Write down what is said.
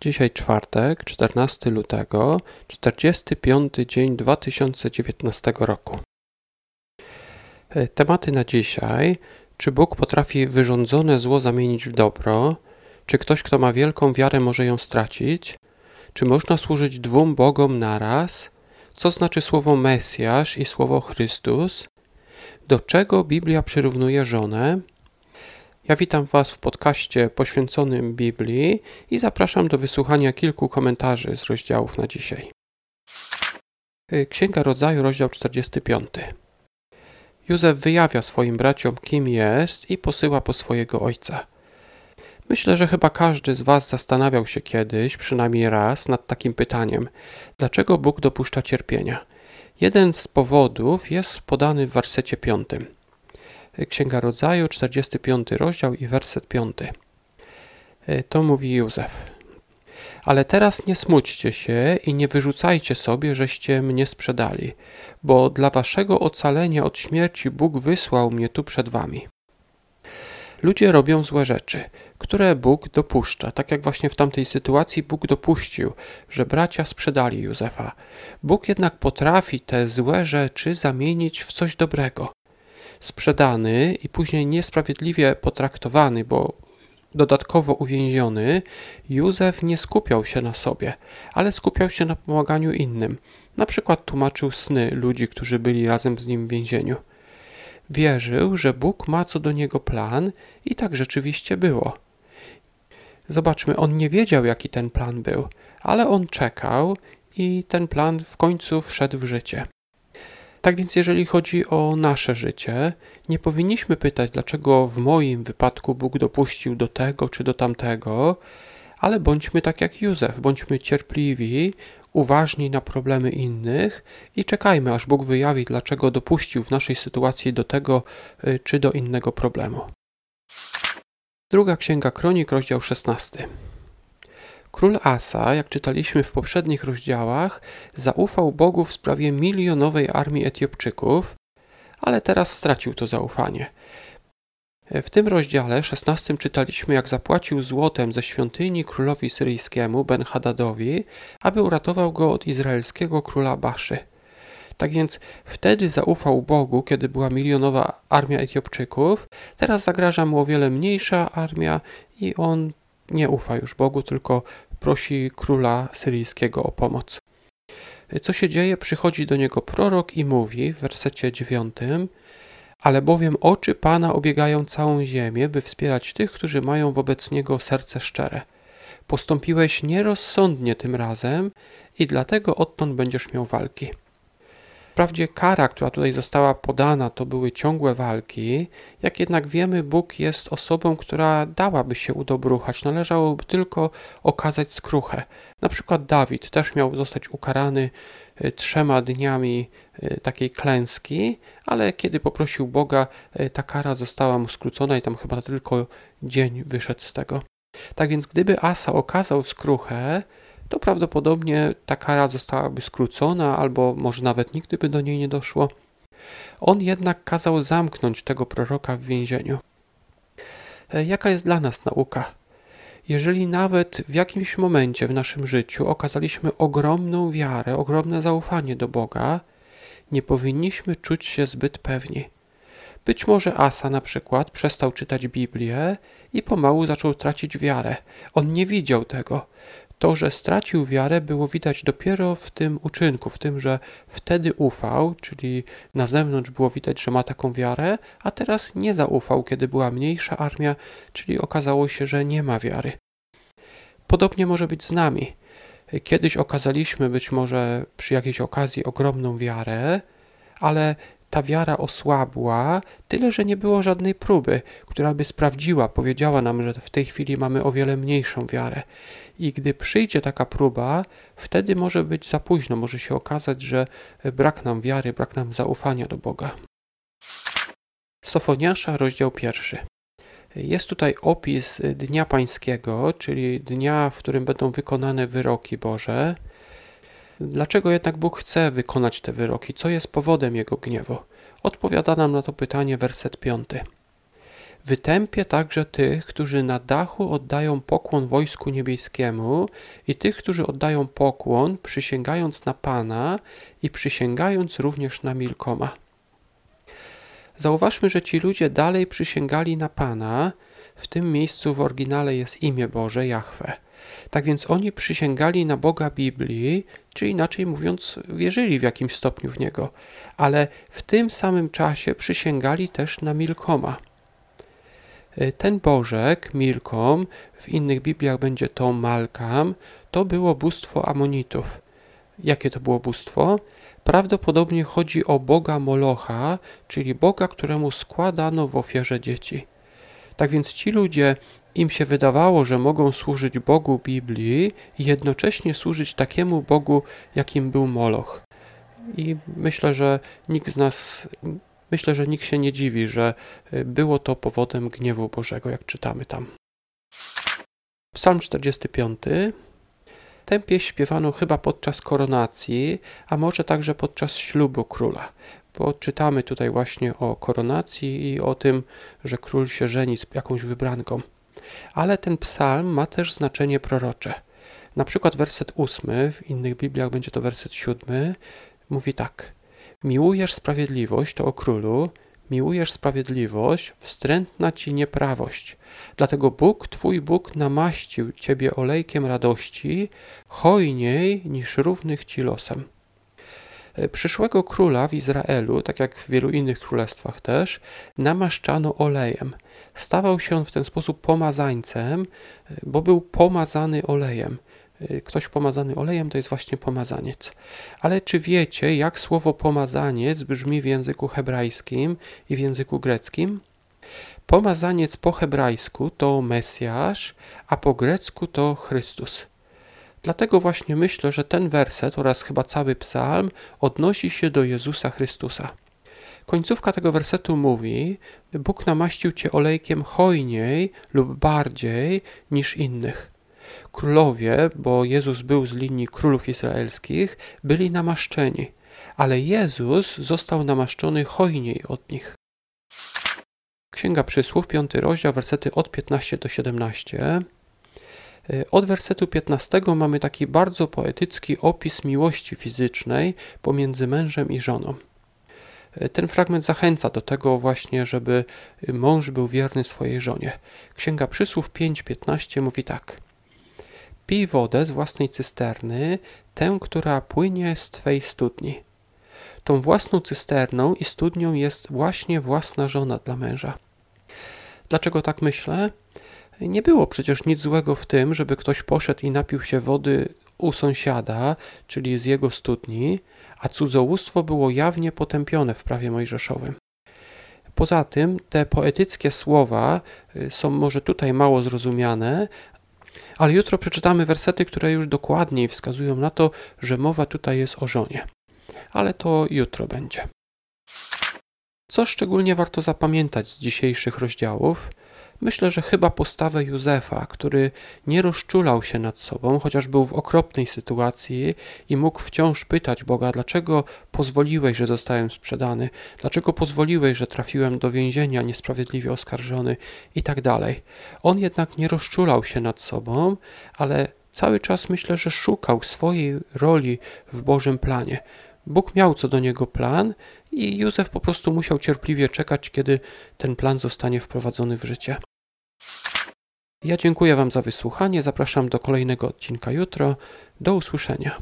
Dzisiaj czwartek, 14 lutego, 45 dzień 2019 roku. E, tematy na dzisiaj. Czy Bóg potrafi wyrządzone zło zamienić w dobro? Czy ktoś, kto ma wielką wiarę, może ją stracić? Czy można służyć dwóm Bogom naraz? Co znaczy słowo Mesjasz i słowo Chrystus? Do czego Biblia przyrównuje żonę? Ja witam Was w podcaście poświęconym Biblii i zapraszam do wysłuchania kilku komentarzy z rozdziałów na dzisiaj. Y, Księga Rodzaju, rozdział 45. Józef wyjawia swoim braciom, kim jest i posyła po swojego ojca. Myślę, że chyba każdy z Was zastanawiał się kiedyś, przynajmniej raz, nad takim pytaniem: dlaczego Bóg dopuszcza cierpienia? Jeden z powodów jest podany w wersecie 5. Księga Rodzaju, 45 rozdział i werset 5. E, to mówi Józef. Ale teraz nie smućcie się i nie wyrzucajcie sobie, żeście mnie sprzedali, bo dla waszego ocalenia od śmierci Bóg wysłał mnie tu przed wami. Ludzie robią złe rzeczy, które Bóg dopuszcza, tak jak właśnie w tamtej sytuacji Bóg dopuścił, że bracia sprzedali Józefa. Bóg jednak potrafi te złe rzeczy zamienić w coś dobrego sprzedany i później niesprawiedliwie potraktowany, bo dodatkowo uwięziony, Józef nie skupiał się na sobie, ale skupiał się na pomaganiu innym. Na przykład tłumaczył sny ludzi, którzy byli razem z nim w więzieniu. Wierzył, że Bóg ma co do niego plan i tak rzeczywiście było. Zobaczmy, on nie wiedział, jaki ten plan był, ale on czekał i ten plan w końcu wszedł w życie. Tak więc, jeżeli chodzi o nasze życie, nie powinniśmy pytać, dlaczego w moim wypadku Bóg dopuścił do tego czy do tamtego, ale bądźmy tak jak Józef, bądźmy cierpliwi, uważni na problemy innych i czekajmy, aż Bóg wyjawi, dlaczego dopuścił w naszej sytuacji do tego y, czy do innego problemu. Druga księga Kronik, rozdział 16. Król Asa, jak czytaliśmy w poprzednich rozdziałach, zaufał Bogu w sprawie milionowej armii Etiopczyków, ale teraz stracił to zaufanie. W tym rozdziale 16 czytaliśmy, jak zapłacił złotem ze świątyni królowi syryjskiemu Ben-Hadadowi, aby uratował go od izraelskiego króla Baszy. Tak więc wtedy zaufał Bogu, kiedy była milionowa armia Etiopczyków, teraz zagraża mu o wiele mniejsza armia i on nie ufa już Bogu, tylko prosi króla syryjskiego o pomoc. Co się dzieje? Przychodzi do niego prorok i mówi w wersecie dziewiątym ale bowiem oczy Pana obiegają całą ziemię, by wspierać tych, którzy mają wobec Niego serce szczere. Postąpiłeś nierozsądnie tym razem i dlatego odtąd będziesz miał walki. Wprawdzie kara, która tutaj została podana, to były ciągłe walki, jak jednak wiemy, Bóg jest osobą, która dałaby się udobruchać, należałoby tylko okazać skruchę. Na przykład Dawid też miał zostać ukarany e, trzema dniami e, takiej klęski, ale kiedy poprosił Boga, e, ta kara została mu skrócona i tam chyba tylko dzień wyszedł z tego. Tak więc gdyby Asa okazał skruchę, to prawdopodobnie ta kara zostałaby skrócona, albo może nawet nigdy by do niej nie doszło. On jednak kazał zamknąć tego proroka w więzieniu. E, jaka jest dla nas nauka? Jeżeli nawet w jakimś momencie w naszym życiu okazaliśmy ogromną wiarę, ogromne zaufanie do Boga, nie powinniśmy czuć się zbyt pewni. Być może Asa na przykład przestał czytać Biblię i pomału zaczął tracić wiarę. On nie widział tego. To, że stracił wiarę, było widać dopiero w tym uczynku, w tym, że wtedy ufał, czyli na zewnątrz było widać, że ma taką wiarę, a teraz nie zaufał, kiedy była mniejsza armia, czyli okazało się, że nie ma wiary. Podobnie może być z nami. Kiedyś okazaliśmy być może przy jakiejś okazji ogromną wiarę, ale ta wiara osłabła, tyle że nie było żadnej próby, która by sprawdziła, powiedziała nam, że w tej chwili mamy o wiele mniejszą wiarę. I gdy przyjdzie taka próba, wtedy może być za późno, może się okazać, że brak nam wiary, brak nam zaufania do Boga. Sofoniasza, rozdział pierwszy. Jest tutaj opis Dnia Pańskiego, czyli dnia, w którym będą wykonane wyroki Boże. Dlaczego jednak Bóg chce wykonać te wyroki? Co jest powodem Jego gniewu? Odpowiada nam na to pytanie werset 5. Wytępię także tych, którzy na dachu oddają pokłon wojsku niebieskiemu i tych, którzy oddają pokłon, przysięgając na Pana i przysięgając również na Milkoma. Zauważmy, że ci ludzie dalej przysięgali na Pana. W tym miejscu w oryginale jest imię Boże, Jahwe. Tak więc oni przysięgali na Boga Biblii, czy inaczej mówiąc, wierzyli w jakimś stopniu w Niego, ale w tym samym czasie przysięgali też na Milkoma. Ten Bożek, Milkom, w innych Bibliach będzie to Malkam, to było bóstwo Amonitów. Jakie to było bóstwo? Prawdopodobnie chodzi o Boga Molocha, czyli Boga, któremu składano w ofierze dzieci. Tak więc ci ludzie, im się wydawało, że mogą służyć Bogu Biblii i jednocześnie służyć takiemu Bogu, jakim był Moloch. I myślę, że nikt z nas, myślę, że nikt się nie dziwi, że y, było to powodem gniewu Bożego, jak czytamy tam. Psalm 45 Tę pieśń śpiewano chyba podczas koronacji, a może także podczas ślubu króla. Bo czytamy tutaj właśnie o koronacji i o tym, że król się żeni z jakąś wybranką. Ale ten psalm ma też znaczenie prorocze. Na przykład werset ósmy, w innych Bibliach będzie to werset siódmy, mówi tak. Miłujesz sprawiedliwość, to o królu, miłujesz sprawiedliwość, wstrętna ci nieprawość. Dlatego Bóg, Twój Bóg, namaścił Ciebie olejkiem radości, hojniej niż równych Ci losem. E, przyszłego króla w Izraelu, tak jak w wielu innych królestwach też, namaszczano olejem. Stawał się on w ten sposób pomazańcem, e, bo był pomazany olejem. E, ktoś pomazany olejem to jest właśnie pomazaniec. Ale czy wiecie, jak słowo pomazaniec brzmi w języku hebrajskim i w języku greckim? Pomazaniec po hebrajsku to Mesjasz, a po grecku to Chrystus. Dlatego właśnie myślę, że ten werset oraz chyba cały psalm odnosi się do Jezusa Chrystusa. Końcówka tego wersetu mówi: Bóg namaścił cię olejkiem hojniej lub bardziej niż innych. Królowie, bo Jezus był z linii królów izraelskich, byli namaszczeni, ale Jezus został namaszczony hojniej od nich. Księga Przysłów, 5 rozdział, wersety od 15 do 17. Y, od wersetu 15 mamy taki bardzo poetycki opis miłości fizycznej pomiędzy mężem i żoną. Y, ten fragment zachęca do tego właśnie, żeby mąż był wierny swojej żonie. Księga Przysłów 5:15 mówi tak: Pij wodę z własnej cysterny, tę, która płynie z twej studni. Tą własną cysterną i studnią jest właśnie własna żona dla męża. Dlaczego tak myślę? Nie było przecież nic złego w tym, żeby ktoś poszedł i napił się wody u sąsiada, czyli z jego studni, a cudzołóstwo było jawnie potępione w prawie mojżeszowym. Poza tym te poetyckie słowa y, są może tutaj mało zrozumiane, ale jutro przeczytamy wersety, które już dokładniej wskazują na to, że mowa tutaj jest o żonie. Ale to jutro będzie. Co szczególnie warto zapamiętać z dzisiejszych rozdziałów? Myślę, że chyba postawę Józefa, który nie rozczulał się nad sobą, chociaż był w okropnej sytuacji i mógł wciąż pytać Boga, dlaczego pozwoliłeś, że zostałem sprzedany, dlaczego pozwoliłeś, że trafiłem do więzienia niesprawiedliwie oskarżony i tak dalej. On jednak nie rozczulał się nad sobą, ale cały czas myślę, że szukał swojej roli w Bożym planie. Bóg miał co do niego plan i Józef po prostu musiał cierpliwie czekać, kiedy ten plan zostanie wprowadzony w życie. Ja dziękuję Wam za wysłuchanie. Zapraszam do kolejnego odcinka jutro. Do usłyszenia.